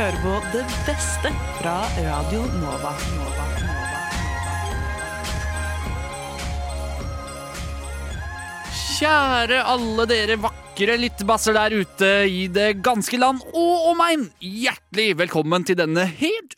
hører på det beste fra Radio Nova. Nova. Kjære alle dere vakre lyttebasser der ute i det ganske land og omegn. Hjertelig velkommen til denne helt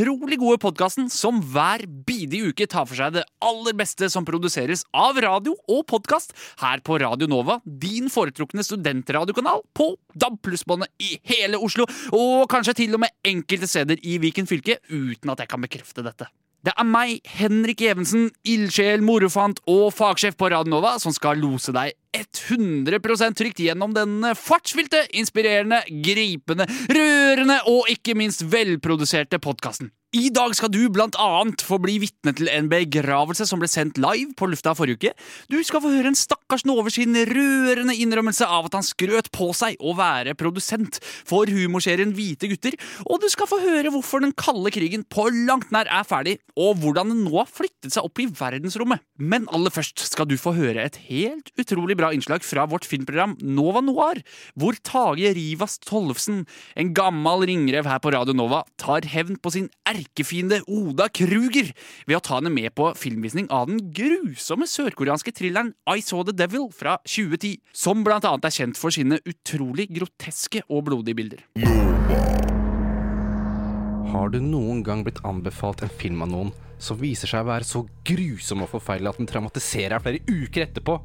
utrolig gode podkasten som hver bidige uke tar for seg det aller beste som produseres av radio og podkast her på Radio Nova, din foretrukne studentradiokanal på DAB pluss-båndet i hele Oslo, og kanskje til og med enkelte steder i Viken fylke, uten at jeg kan bekrefte dette. Det er meg, Henrik Evensen, ildsjel, morofant og fagsjef på Radio Nova, som skal lose deg 100% trygt gjennom den fartsfylte, inspirerende, gripende, rørende og ikke minst velproduserte podkasten. I dag skal du blant annet få bli vitne til en begravelse som ble sendt live på lufta forrige uke. Du skal få høre en stakkars Nover sin rørende innrømmelse av at han skrøt på seg å være produsent for humorserien Hvite gutter, og du skal få høre hvorfor den kalde krigen på langt nær er ferdig, og hvordan den nå har flyttet seg opp i verdensrommet. Men aller først skal du få høre et helt utrolig bra innslag fra vårt filmprogram Nova Noir, hvor Tage Rivas Tollefsen, en gammel ringrev her på Radio Nova, tar hevn på sin erkefiende Oda Kruger ved å ta henne med på filmvisning av den grusomme sørkoreanske thrilleren I Saw The Devil fra 2010, som blant annet er kjent for sine utrolig groteske og blodige bilder. Har du noen gang blitt anbefalt en film av noen som viser seg å være så grusom og forferdelig at den traumatiserer deg flere uker etterpå?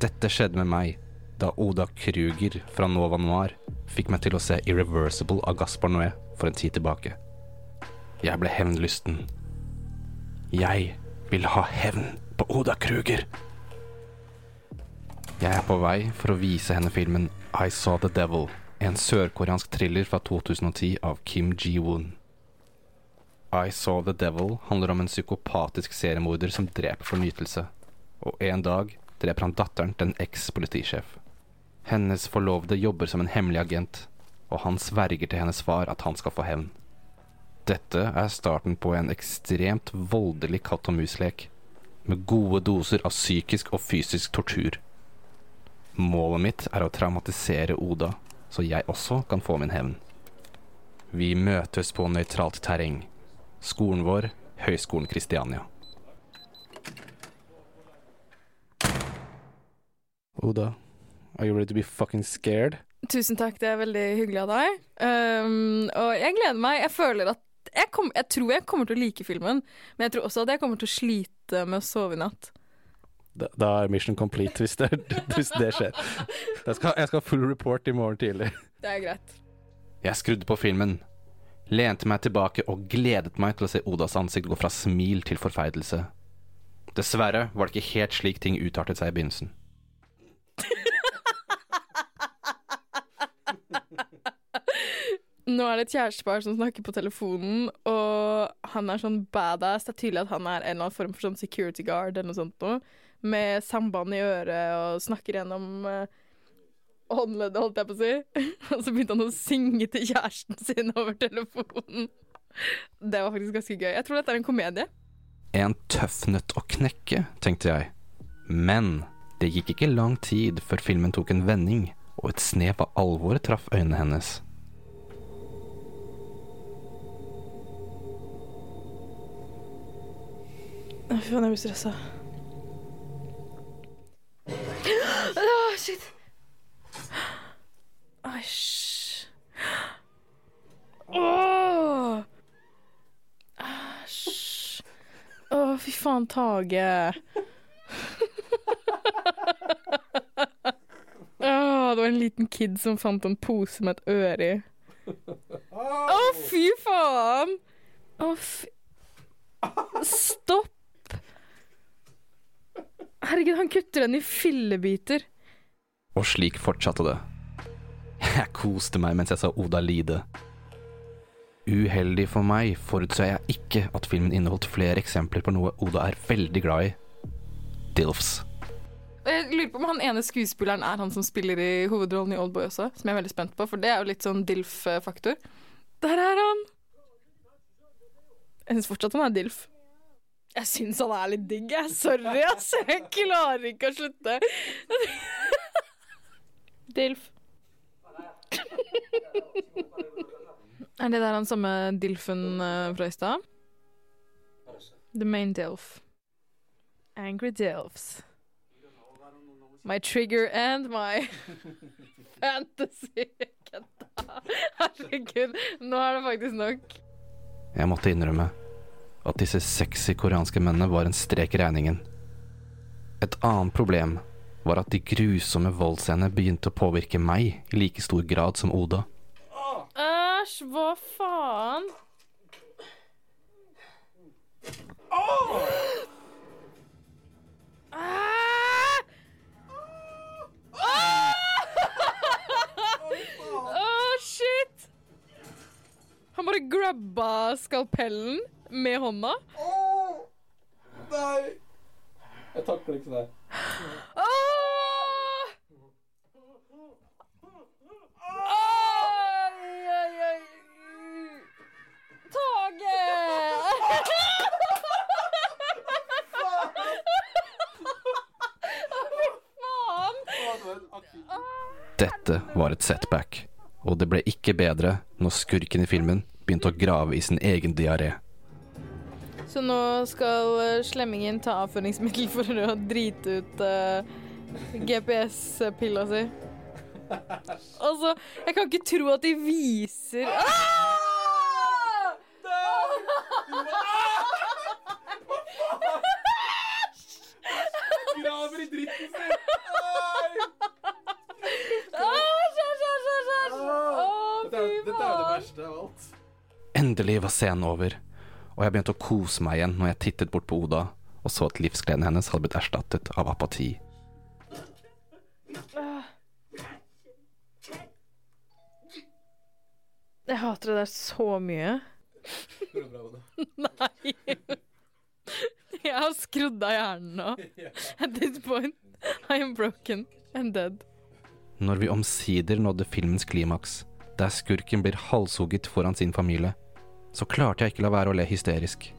Dette skjedde med meg da Oda Kruger fra Nova Noir fikk meg til å se Irreversible av Gaspar Noé for en tid tilbake. Jeg ble hevnlysten. Jeg vil ha hevn på Oda Kruger. Jeg er på vei for å vise henne filmen I Saw The Devil, en sørkoreansk thriller fra 2010 av Kim Ji-woon. I Saw The Devil handler om en psykopatisk seriemorder som dreper for nytelse, og en dag dreper han datteren til en eks-politisjef. Hennes forlovede jobber som en hemmelig agent, og han sverger til hennes far at han skal få hevn. Dette er starten på en ekstremt voldelig katt og mus-lek, med gode doser av psykisk og fysisk tortur. Målet mitt er å traumatisere Oda, så jeg også kan få min hevn. Vi møtes på nøytralt terreng. Skolen vår, Høgskolen Kristiania. Oda, are you ready to be fucking scared? Tusen takk, det er veldig hyggelig av deg. Um, og jeg gleder meg. Jeg føler at jeg, kom, jeg tror jeg kommer til å like filmen, men jeg tror også at jeg kommer til å slite med å sove i natt. Da, da er mission complete, hvis det, hvis det skjer. Jeg skal, jeg skal ha full report i morgen tidlig. Det er greit. Jeg skrudde på filmen, lente meg tilbake og gledet meg til å se Odas ansikt gå fra smil til forferdelse. Dessverre var det ikke helt slik ting utartet seg i begynnelsen. Nå er det et kjærestepar som snakker på telefonen, og han er sånn badass. Det er tydelig at han er en eller annen form for sånn security guard eller noe sånt noe, med samband i øret og snakker gjennom uh, håndleddet, holdt jeg på å si. og så begynte han å synge til kjæresten sin over telefonen. Det var faktisk ganske gøy. Jeg tror dette er en komedie. En tøff nøtt å knekke, tenkte jeg. Men det gikk ikke lang tid før filmen tok en vending, og et snev av alvoret traff øynene hennes. Fy faen, jeg blir stressa. Åh, shit. Æsj. Åh. Æsj. Å, fy faen, Tage. Åh, det var en liten kid som fant en pose med et øre i. Å, fy faen! Å, fy Stopp! Herregud, han kutter den i fillebiter. Og slik fortsatte det. Jeg koste meg mens jeg så Oda lide. Uheldig for meg forutså jeg ikke at filmen inneholdt flere eksempler på noe Oda er veldig glad i. Dilfs. Jeg lurer på om han ene skuespilleren er han som spiller i hovedrollen i Oldboy også, som jeg er veldig spent på, for det er jo litt sånn Dilf-faktor. Der er han! Jeg syns fortsatt han er Dilf. Jeg syns han er litt digg, jeg. Sorry, ass. Jeg klarer ikke å slutte. Dilf. Er det der han samme Dilfen eh, fra i stad? The main Dilf. Angry Dilfs. My trigger and my fantasy. Herregud, nå er det faktisk nok. Jeg måtte innrømme at disse sexy koreanske mennene var en strek i regningen. Et annet problem var at de grusomme voldsscenene begynte å påvirke meg i like stor grad som Oda. Æsj, hva faen? Åh, shit! Han bare grabba skalpellen med hånda. Jeg takler ikke det. Åh! Oi, oi, oi. Tage! Dette var et setback, og det ble ikke bedre når skurken i filmen begynte å grave i sin egen diaré. Så nå skal eh, slemmingen ta avføringsmiddel for å drite ut uh, GPS-pilla si. Altså, jeg kan ikke tro at de viser ah! Graver i dritten sin! Dette er jo det verste av alt. Endelig var scenen over, og jeg begynte å kose meg igjen når jeg tittet bort på Oda og så at livsgleden hennes hadde blitt erstattet av apati. Jeg hater det der så mye. Nei. Jeg har skrudd av hjernen nå. At this point, I am broken and dead. Når vi omsider nådde filmens klimaks, der skurken blir halshugget foran sin familie, så klarte jeg ikke la være å le hysterisk.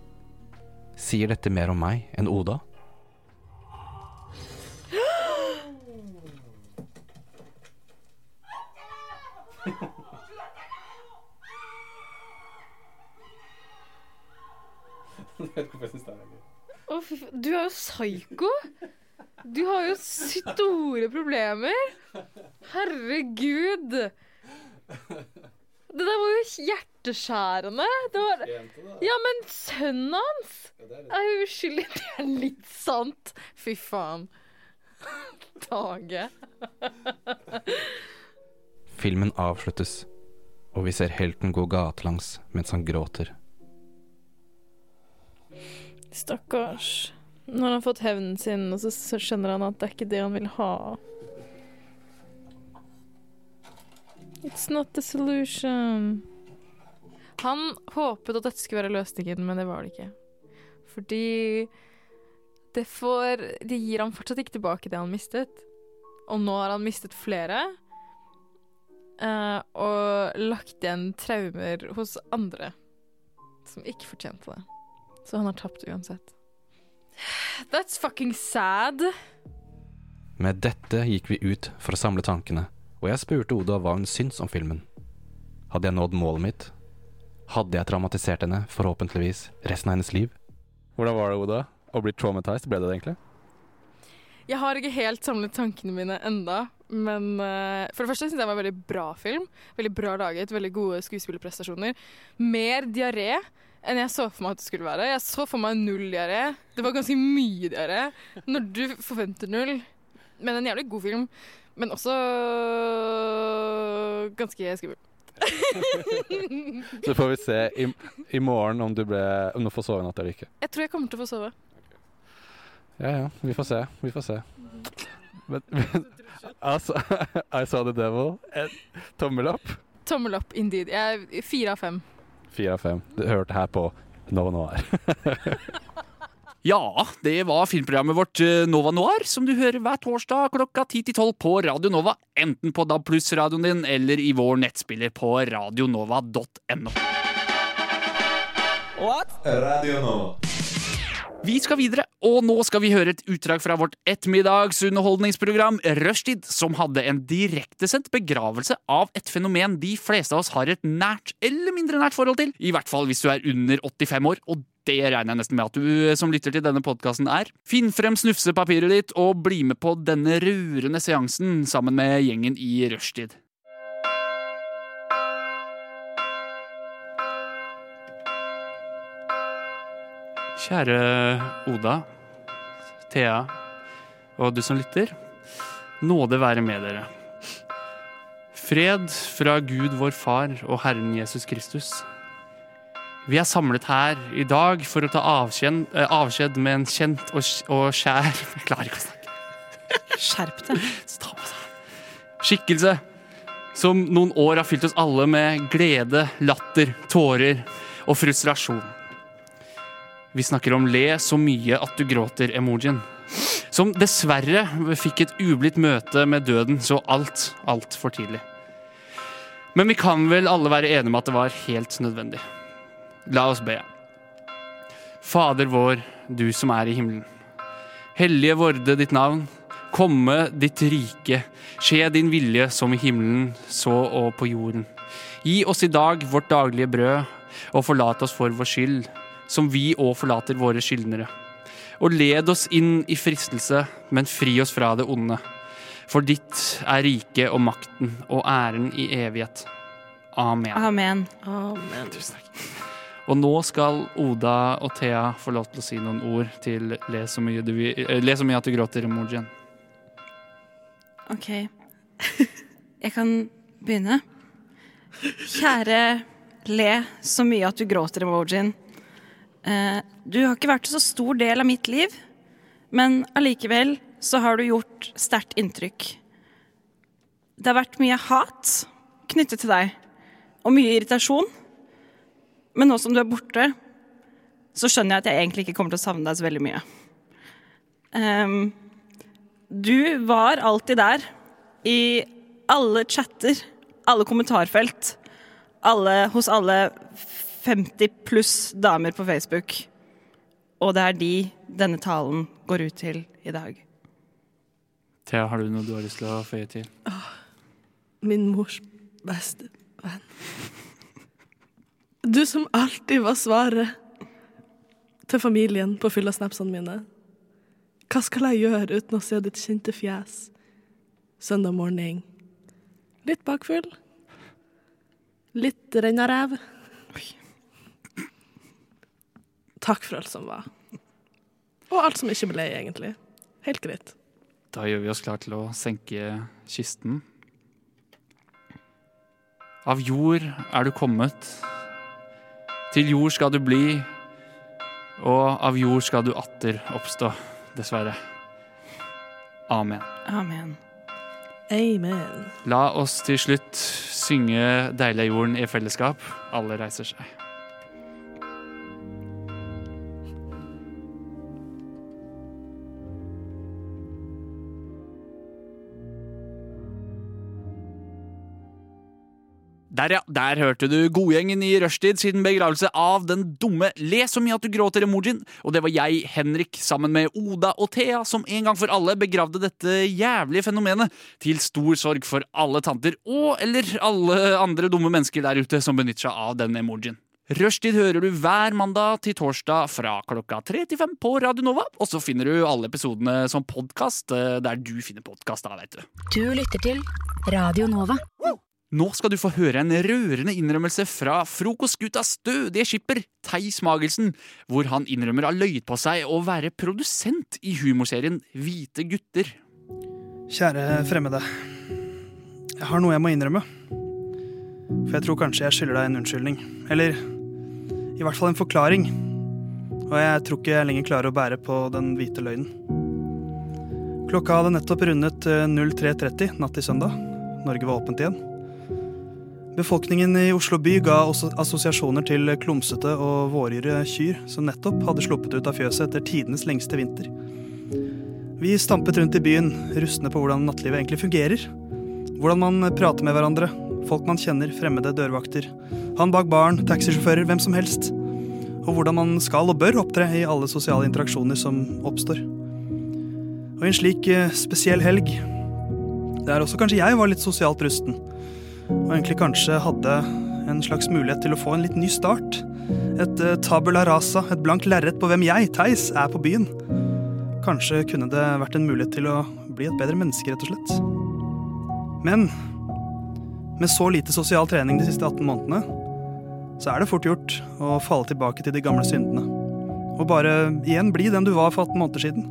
Sier dette mer om meg enn Oda? Oh, fy faen. Du er jo psyko! Du har jo store problemer. Herregud. Det der var jo hjerteskjærende. Det var Ja, men sønnen hans er jo uskyldig. Det er litt sant. Fy faen. Tage. Filmen avsluttes, og vi ser helten gå gatelangs mens han gråter. Stakkars. Nå har han fått hevnen sin, og så så skjønner han at det er ikke det han vil ha. It's not the solution. Han håpet at dette skulle være løsningen, men det var det ikke. Fordi det får De gir ham fortsatt ikke tilbake det han mistet. Og nå har han mistet flere. eh, og lagt igjen traumer hos andre som ikke fortjente det. Så han har tapt uansett. That's fucking sad. Med dette gikk vi ut for å samle tankene, og jeg spurte Oda hva hun syntes om filmen. Hadde jeg nådd målet mitt? Hadde jeg traumatisert henne, forhåpentligvis, resten av hennes liv? Hvordan var det, Oda? Å bli traumatized, ble det det egentlig? Jeg har ikke helt samlet tankene mine enda, men uh, for det første syns jeg det var en veldig bra film. Veldig bra laget, veldig gode skuespillerprestasjoner. Mer diaré enn jeg så for meg at det skulle være. Jeg så for meg null diaré. Det var ganske mye diaré. Når du forventer null. Men en jævlig god film. Men også ganske skummel. Så får vi se i, i morgen om du, ble, om du får sove i natt eller ikke. Jeg tror jeg kommer til å få sove. Ja ja, vi får se. Vi får se. Men, men altså, I saw the devil. En tommel opp. Tommel opp, indeed. Jeg Fire av fem. Fire av fem. Du hørte her på Nova Noir. Ja, det var filmprogrammet vårt eh, Nova Noir, som du hører hver torsdag klokka 10 til 12 på Radio Nova. Enten på DAB pluss-radioen din eller i vår nettspiller på radionova.no. What? Radio Nova. Vi skal videre, og nå skal vi høre et utdrag fra vårt ettermiddagsunderholdningsprogram Rushtid, som hadde en direktesendt begravelse av et fenomen de fleste av oss har et nært eller mindre nært forhold til. I hvert fall hvis du er under 85 år, og det regner jeg nesten med at du som lytter til denne podkasten er. Finn frem snufsepapiret ditt og bli med på denne rurende seansen sammen med gjengen i rushtid. Kjære Oda, Thea og du som lytter. Nåde være med dere. Fred fra Gud vår Far og Herren Jesus Kristus. Vi er samlet her i dag for å ta avskjed, eh, avskjed med en kjent og, og kjær Jeg klarer ikke å snakke. Skjerp deg. Skikkelse som noen år har fylt oss alle med glede, latter, tårer og frustrasjon. Vi snakker om le så mye at du gråter-emojien. Som dessverre fikk et ublidt møte med døden så alt, altfor tidlig. Men vi kan vel alle være enige om at det var helt nødvendig. La oss be. Fader vår, du som er i himmelen. Hellige vorde ditt navn. Komme ditt rike. Skje din vilje som i himmelen, så og på jorden. Gi oss i dag vårt daglige brød, og forlat oss for vår skyld, som vi òg forlater våre skyldnere. Og led oss inn i fristelse, men fri oss fra det onde. For ditt er riket og makten og æren i evighet. Amen. Amen. Amen. Tusen takk. Og nå skal Oda og Thea få lov til å si noen ord til Le så mye, du, eh, le så mye at du gråter-emojien. OK. Jeg kan begynne. Kjære le så mye at du gråter emojien. Eh, du har ikke vært en så stor del av mitt liv, men allikevel så har du gjort sterkt inntrykk. Det har vært mye hat knyttet til deg, og mye irritasjon. Men nå som du er borte, så skjønner jeg at jeg egentlig ikke kommer til å savne deg så veldig mye. Ehm, du var alltid der i alle chatter, alle kommentarfelt, alle, hos alle 50 pluss damer på Facebook. Og det er de denne talen går ut til i dag. Thea, har du noe du har lyst til å føye til? Min mors beste venn. Du som alltid var svaret til familien på fylla-snapsene mine. Hva skal jeg gjøre uten å se ditt kjente fjes søndag morgen? Litt bakfull. Litt rennaræv. Takk for alt som var. Og alt som ikke ble, egentlig. Helt greit. Da gjør vi oss klar til å senke kisten. Av jord er du kommet. Til jord skal du bli, og av jord skal du atter oppstå, dessverre. Amen. Amen. Amen. La oss til slutt synge 'Deilig er jorden' i fellesskap. Alle reiser seg. Der, ja. Der hørte du godgjengen i rushtid siden begravelse av den dumme Le så mye at du gråter-emojien. Og det var jeg, Henrik, sammen med Oda og Thea, som en gang for alle begravde dette jævlige fenomenet. Til stor sorg for alle tanter og eller alle andre dumme mennesker der ute som benytter seg av den emojien. Rushtid hører du hver mandag til torsdag fra klokka 3 til 5 på Radio Nova. Og så finner du alle episodene som podkast der du finner podkast, da, veit du. Du lytter til Radio Nova. Nå skal du få høre en rørende innrømmelse fra frokostgutas stødige skipper Theis Magelsen, hvor han innrømmer å ha løyet på seg å være produsent i humorserien Hvite gutter. Kjære fremmede. Jeg har noe jeg må innrømme. For jeg tror kanskje jeg skylder deg en unnskyldning. Eller i hvert fall en forklaring. Og jeg tror ikke jeg lenger klarer å bære på den hvite løgnen. Klokka hadde nettopp rundet eh, 03.30 natt til søndag. Norge var åpent igjen. Befolkningen i Oslo by ga også assosiasjoner til klumsete og våryre kyr som nettopp hadde sluppet ut av fjøset etter tidenes lengste vinter. Vi stampet rundt i byen, rustne på hvordan nattlivet egentlig fungerer. Hvordan man prater med hverandre, folk man kjenner, fremmede dørvakter. Han bak baren, taxisjåfører, hvem som helst. og hvordan man skal og bør opptre i alle sosiale interaksjoner som oppstår. Og i en slik eh, spesiell helg, der også kanskje jeg var litt sosialt rusten, og egentlig kanskje hadde en slags mulighet til å få en litt ny start. Et eh, tabula rasa, et blankt lerret på hvem jeg, Theis, er på byen. Kanskje kunne det vært en mulighet til å bli et bedre menneske, rett og slett. Men med så lite sosial trening de siste 18 månedene, så er det fort gjort å falle tilbake til de gamle syndene. Og bare igjen bli den du var for 18 måneder siden.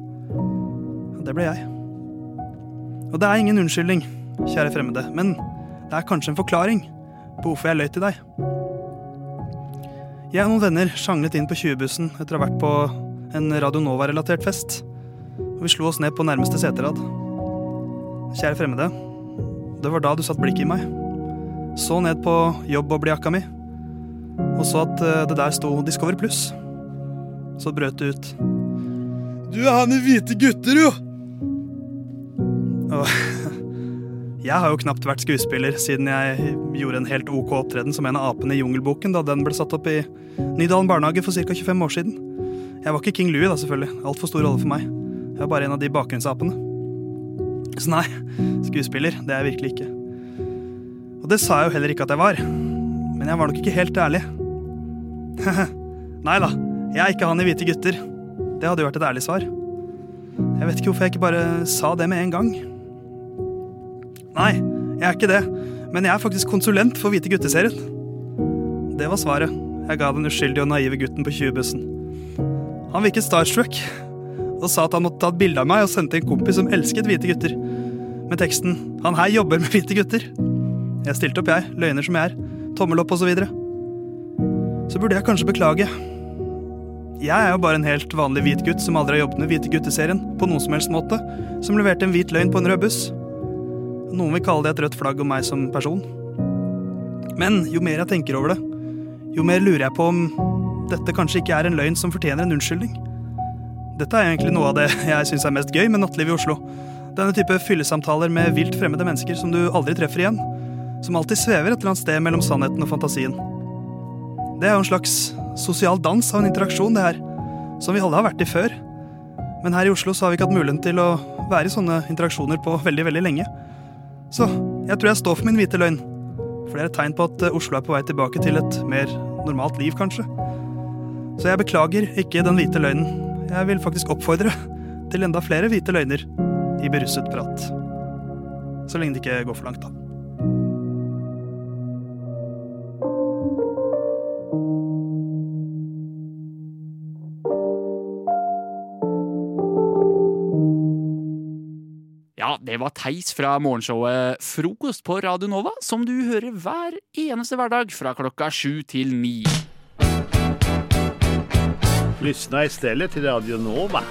Det ble jeg. Og det er ingen unnskyldning, kjære fremmede, men det er kanskje en forklaring på hvorfor jeg løy til deg. Jeg og noen venner sjanglet inn på 20-bussen etter å ha vært på en Radio Nova-relatert fest. Og vi slo oss ned på nærmeste seterad. Kjære fremmede, det var da du satte blikket i meg. Så ned på jobb- og blyjakka mi, og så at eh, det der sto Discover Pluss. Så brøt det ut. Du er han i hvite gutter, jo! Og jeg har jo knapt vært skuespiller siden jeg gjorde en helt ok opptreden som en av apene i Jungelboken da den ble satt opp i Nydalen barnehage for ca. 25 år siden. Jeg var ikke King Louie, da, selvfølgelig. Altfor stor rolle for meg. Jeg var bare en av de bakgrunnsapene. Så nei, skuespiller, det er jeg virkelig ikke. Og det sa jeg jo heller ikke at jeg var. Men jeg var nok ikke helt ærlig. nei da, jeg er ikke han i Hvite gutter. Det hadde jo vært et ærlig svar. Jeg vet ikke hvorfor jeg ikke bare sa det med en gang. Nei, jeg er ikke det, men jeg er faktisk konsulent for Hvite gutteserien. Det var svaret jeg ga den uskyldige og naive gutten på 20-bussen. Han virket starstruck og sa at han måtte ta et bilde av meg og sendte en kompis som elsket hvite gutter. Med teksten 'Han her jobber med hvite gutter'. Jeg stilte opp, jeg, løgner som jeg er. Tommel opp og så videre. Så burde jeg kanskje beklage. Jeg er jo bare en helt vanlig hvit gutt som aldri har jobbet med Hvite gutteserien på noen som helst måte, som leverte en hvit løgn på en rød buss. Noen vil kalle det et rødt flagg om meg som person. Men jo mer jeg tenker over det, jo mer lurer jeg på om dette kanskje ikke er en løgn som fortjener en unnskyldning. Dette er egentlig noe av det jeg syns er mest gøy med nattlivet i Oslo. Denne type fyllesamtaler med vilt fremmede mennesker som du aldri treffer igjen. Som alltid svever et eller annet sted mellom sannheten og fantasien. Det er jo en slags sosial dans av en interaksjon, det her. Som vi alle har vært i før. Men her i Oslo så har vi ikke hatt muligheten til å være i sånne interaksjoner på veldig, veldig lenge. Så jeg tror jeg står for min hvite løgn. Er et tegn på at Oslo er på vei tilbake til et mer normalt liv, kanskje. Så jeg beklager ikke den hvite løgnen. Jeg vil faktisk oppfordre til enda flere hvite løgner i berusset prat. Så lenge det ikke går for langt, da. Det var Theis fra morgenshowet Frokost på Radio Nova, som du hører hver eneste hverdag fra klokka sju til ni. Lyssna stedet til Radio Nova.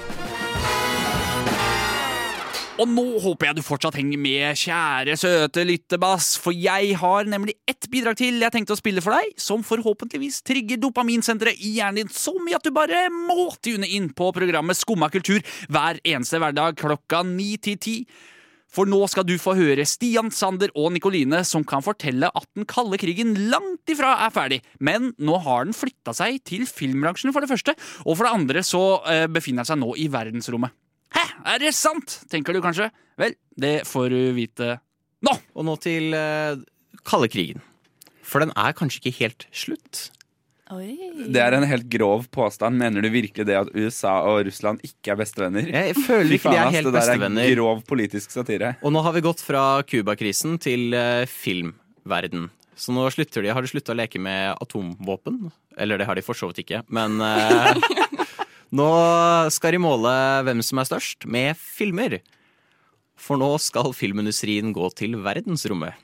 Og nå håper jeg du fortsatt henger med, kjære søte lyttebass, for jeg har nemlig ett bidrag til jeg tenkte å spille for deg, som forhåpentligvis trigger dopaminsenteret i hjernen din så mye at du bare må tune inn på programmet Skumma kultur hver eneste hverdag klokka ni til ti. For nå skal du få høre Stian, Sander og Nikoline som kan fortelle at den kalde krigen langt ifra er ferdig. Men nå har den flytta seg til filmbransjen, for det første. Og for det andre så eh, befinner den seg nå i verdensrommet. Hæ, er det sant? tenker du kanskje. Vel, det får du vite nå. Og nå til eh, kalde krigen. For den er kanskje ikke helt slutt. Det er en helt grov påstand. Mener du virkelig det at USA og Russland ikke er bestevenner? Jeg føler ikke de er helt det der bestevenner. er grov politisk satire. Og nå har vi gått fra Cuba-krisen til uh, filmverden. Så nå slutter de, har de slutta å leke med atomvåpen. Eller det har de for så vidt ikke, men eh, Nå skal de måle hvem som er størst, med filmer. For nå skal filmindustrien gå til verdensrommet.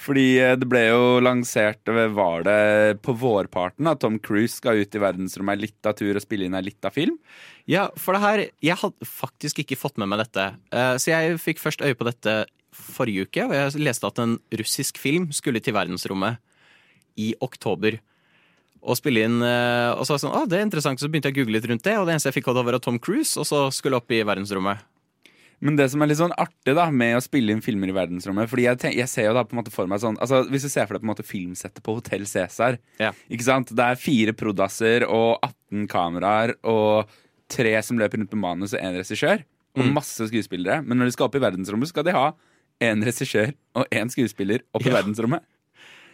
Fordi eh, det ble jo lansert eh, Var det på vårparten at Tom Cruise skal ut i verdensrommet ei lita tur og spille inn ei lita film? Ja, for det her Jeg hadde faktisk ikke fått med meg dette. Eh, Så jeg fikk først øye på dette forrige uke, og jeg leste at en russisk film skulle til verdensrommet i oktober. Og spille inn Og så var jeg sånn, ah, det er interessant, så begynte jeg å google litt rundt det, og det eneste jeg fikk, var av Tom Cruise, og så skulle opp i verdensrommet. Men det som er litt sånn artig da med å spille inn filmer i verdensrommet Fordi jeg, tenk, jeg ser jo da på en måte for meg sånn altså Hvis du ser for deg på en måte filmsettet på Hotell Cæsar Ja. Ikke sant? Det er fire prodasser og 18 kameraer og tre som løper rundt med manus og en regissør. Og Mm. masse skuespillere. Men når de skal opp i verdensrommet, skal de ha en regissør og en skuespiller opp i Ja. verdensrommet.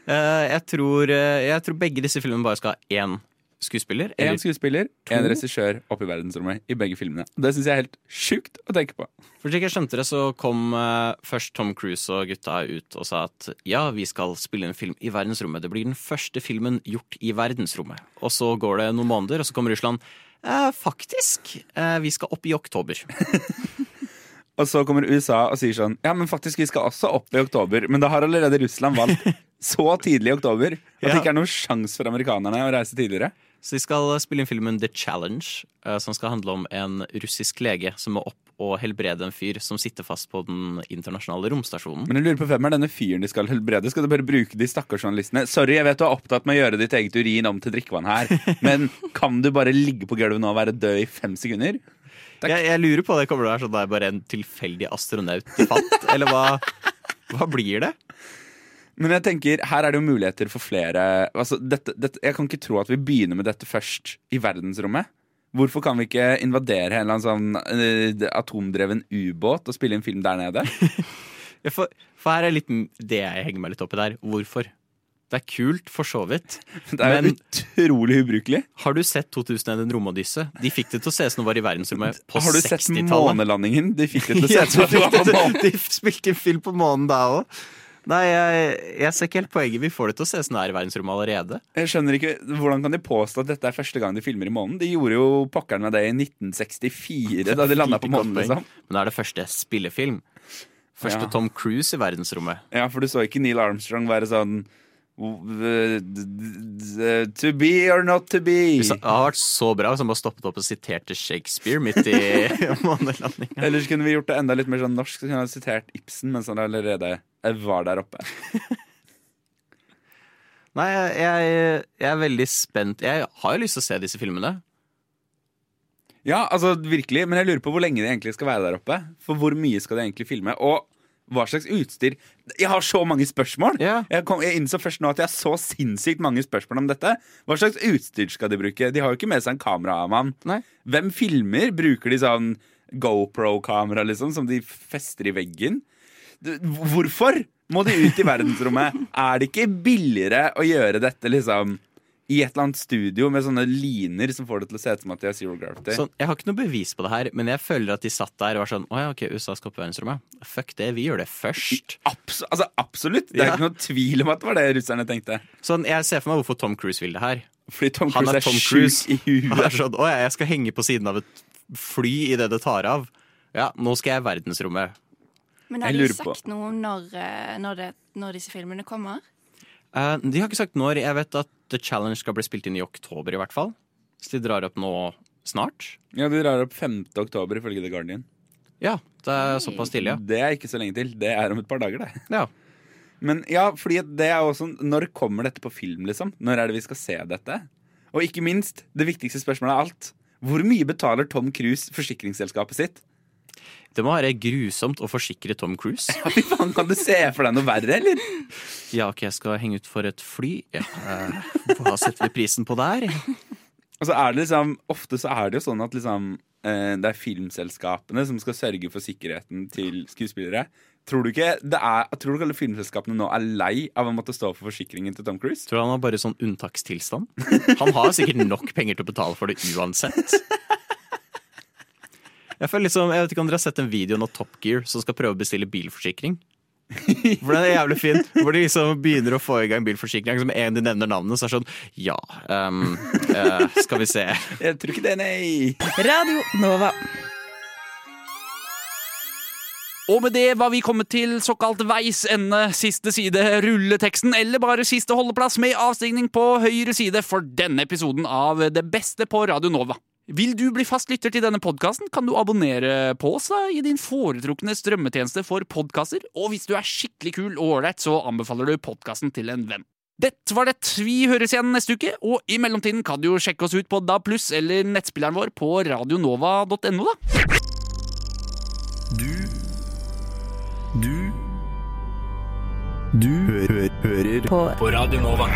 Uh, jeg, tror, uh, jeg tror begge disse filmene bare skal ha én skuespiller. En skuespiller, to? en regissør opp i verdensrommet i begge filmene. Det syns jeg er helt sjukt å tenke på. for slik jeg skjønte det, så kom uh, først Tom Cruise og gutta ut og sa at ja, vi skal spille en film i verdensrommet. Det blir den første filmen gjort i verdensrommet. Og så går det noen måneder, og så kommer Russland. Eh, faktisk. Eh, vi skal opp i oktober. Og så kommer USA og sier sånn Ja, men faktisk, vi skal også opp i oktober. Men da har allerede Russland valgt så tidlig i oktober at det ikke er noen sjanse for amerikanerne å reise tidligere. Så de skal spille inn filmen The Challenge, eh, som skal handle om en russisk lege som må opp og helbrede en fyr som sitter fast på den internasjonale romstasjonen. Men jeg lurer på hvem er denne fyren de skal helbrede? Skal du bare bruke de stakkars journalistene? Sorry, jeg vet du er opptatt med å gjøre ditt eget urin om til drikkevann her, men kan du bare ligge på gulvet nå og være død i fem sekunder? Jeg, jeg lurer på det kommer det å være sånn er bare en tilfeldig astronaut de fant, eller hva, hva blir det? Men jeg tenker, her er det jo muligheter for flere altså, dette, dette, Jeg kan ikke tro at vi begynner med dette først i verdensrommet. Hvorfor kan vi ikke invadere en eller annen sånn eh, atomdreven ubåt og spille en film der nede? For, for her er litt det jeg henger meg litt opp i der. Hvorfor? Det er kult, for så vidt. Det er Men- utrolig ubrukelig. Har du sett 2001 En romodysse? De fikk det til å se ut som det var i verdensrommet på Har du sett 60-tallet. månelandingen? De fikk det til å se ut som det var på månen. de spilte film på månen da òg. Nei, jeg, jeg ser ikke helt poenget. Vi får det til å se sånn her er i verdensrommet allerede. Jeg skjønner ikke, Hvordan kan de påstå at dette er første gang de filmer i månen? De gjorde jo pokkeren med det i 1964, da de landa på månen. liksom Men det er det første spillefilm. Første Ja. Tom Cruise i verdensrommet. Ja, for du så ikke Neil Armstrong være sånn To be or not to be. Det hadde vært så bra hvis han bare stoppet opp og siterte Shakespeare midt i månelandinga. Ellers kunne vi gjort det enda litt mer sånn norsk, så kunne vi ha sitert Ibsen mens han allerede var der oppe. Nei, jeg, jeg er veldig spent. Jeg har jo lyst til å se disse filmene. Ja, altså virkelig, men jeg lurer på hvor lenge de egentlig skal være der oppe. For hvor mye skal de egentlig filme? Og hva slags utstyr Jeg har så mange spørsmål! Yeah. Jeg, kom, jeg innså først nå at jeg har så sinnssykt mange spørsmål om dette. Hva slags utstyr skal de bruke? De har jo ikke med seg en kameramann. Hvem filmer? Bruker de sånn GoPro-kamera, liksom, som de fester i veggen? Hvorfor må de ut i verdensrommet? Er det ikke billigere å gjøre dette liksom i et eller annet studio med sånne liner som får det til å se ut som at de har zero gravity? Sånn, jeg har ikke noe bevis på det her, men jeg føler at de satt der og var sånn Å ja, ok, USA skal opp i verdensrommet. Fuck det, vi gjør det først. Abs altså, absolutt! Det er Ja. ikke noe tvil om at det var det russerne tenkte. Sånn, Jeg ser for meg hvorfor Tom Cruise vil det her. Fordi Tom Cruise er er, Tom Cruise. i i Han er sånn, Å ja, jeg skal henge på siden av et fly idet det tar av. Ja, nå skal jeg i verdensrommet. Men har de sagt på- noe om når, eh, når, det, når disse filmene kommer? Uh, de har ikke sagt når. Jeg vet at The Challenge skal bli spilt inn i oktober, i hvert fall. Så de drar opp nå snart. Ja, De drar opp 5. oktober, ifølge The Guardian. Ja, det er såpass tidlig, ja. Det er ikke så lenge til. Det er om et par dager, det. ja. Men ja, fordi det er også Når kommer dette på film, liksom? Når er det vi skal se dette? Og ikke minst, det viktigste spørsmålet av alt. Hvor mye betaler Tom Cruise forsikringsselskapet sitt? Det må være grusomt å forsikre Tom Cruise. Ja, fy faen, Kan du se for deg noe verre, eller? Ja, ok, jeg skal henge ut for et fly. Ja, eh, hva setter vi prisen på der? Og så er det liksom Ofte så er det jo sånn at liksom eh, Det er filmselskapene som skal sørge for sikkerheten til skuespillere. Tror du ikke det er, tror du alle filmselskapene nå er lei av å måtte stå for forsikringen til Tom Cruise? Tror du han har bare sånn unntakstilstand? Han har sikkert nok penger til å betale for det uansett. Jeg føler liksom, jeg vet ikke om dere har sett en video nå Top Gear som skal prøve å bestille bilforsikring? For den er jævlig fin. Hvor de liksom begynner å få i gang bilforsikring. Som en de nevner navnet, så er det sånn Ja, um, uh, skal vi se. Jeg tror ikke det, nei. Radio Nova. Og med det var vi kommet til såkalt veis ende, siste side, rulleteksten, eller bare siste holdeplass med avstigning på høyre side for denne episoden av Det beste på Radio Nova. Vil du bli fast lytter til denne podkasten, kan du abonnere på oss da, i din foretrukne strømmetjeneste for podkaster, og hvis du er skikkelig kul og ålreit, så anbefaler du podkasten til en venn. Dette var det. Vi høres igjen neste uke, og i mellomtiden kan du jo sjekke oss ut på DAB+, eller nettspilleren vår på radionova.no, da. Du Du Du hø hører på. på Radio Nova.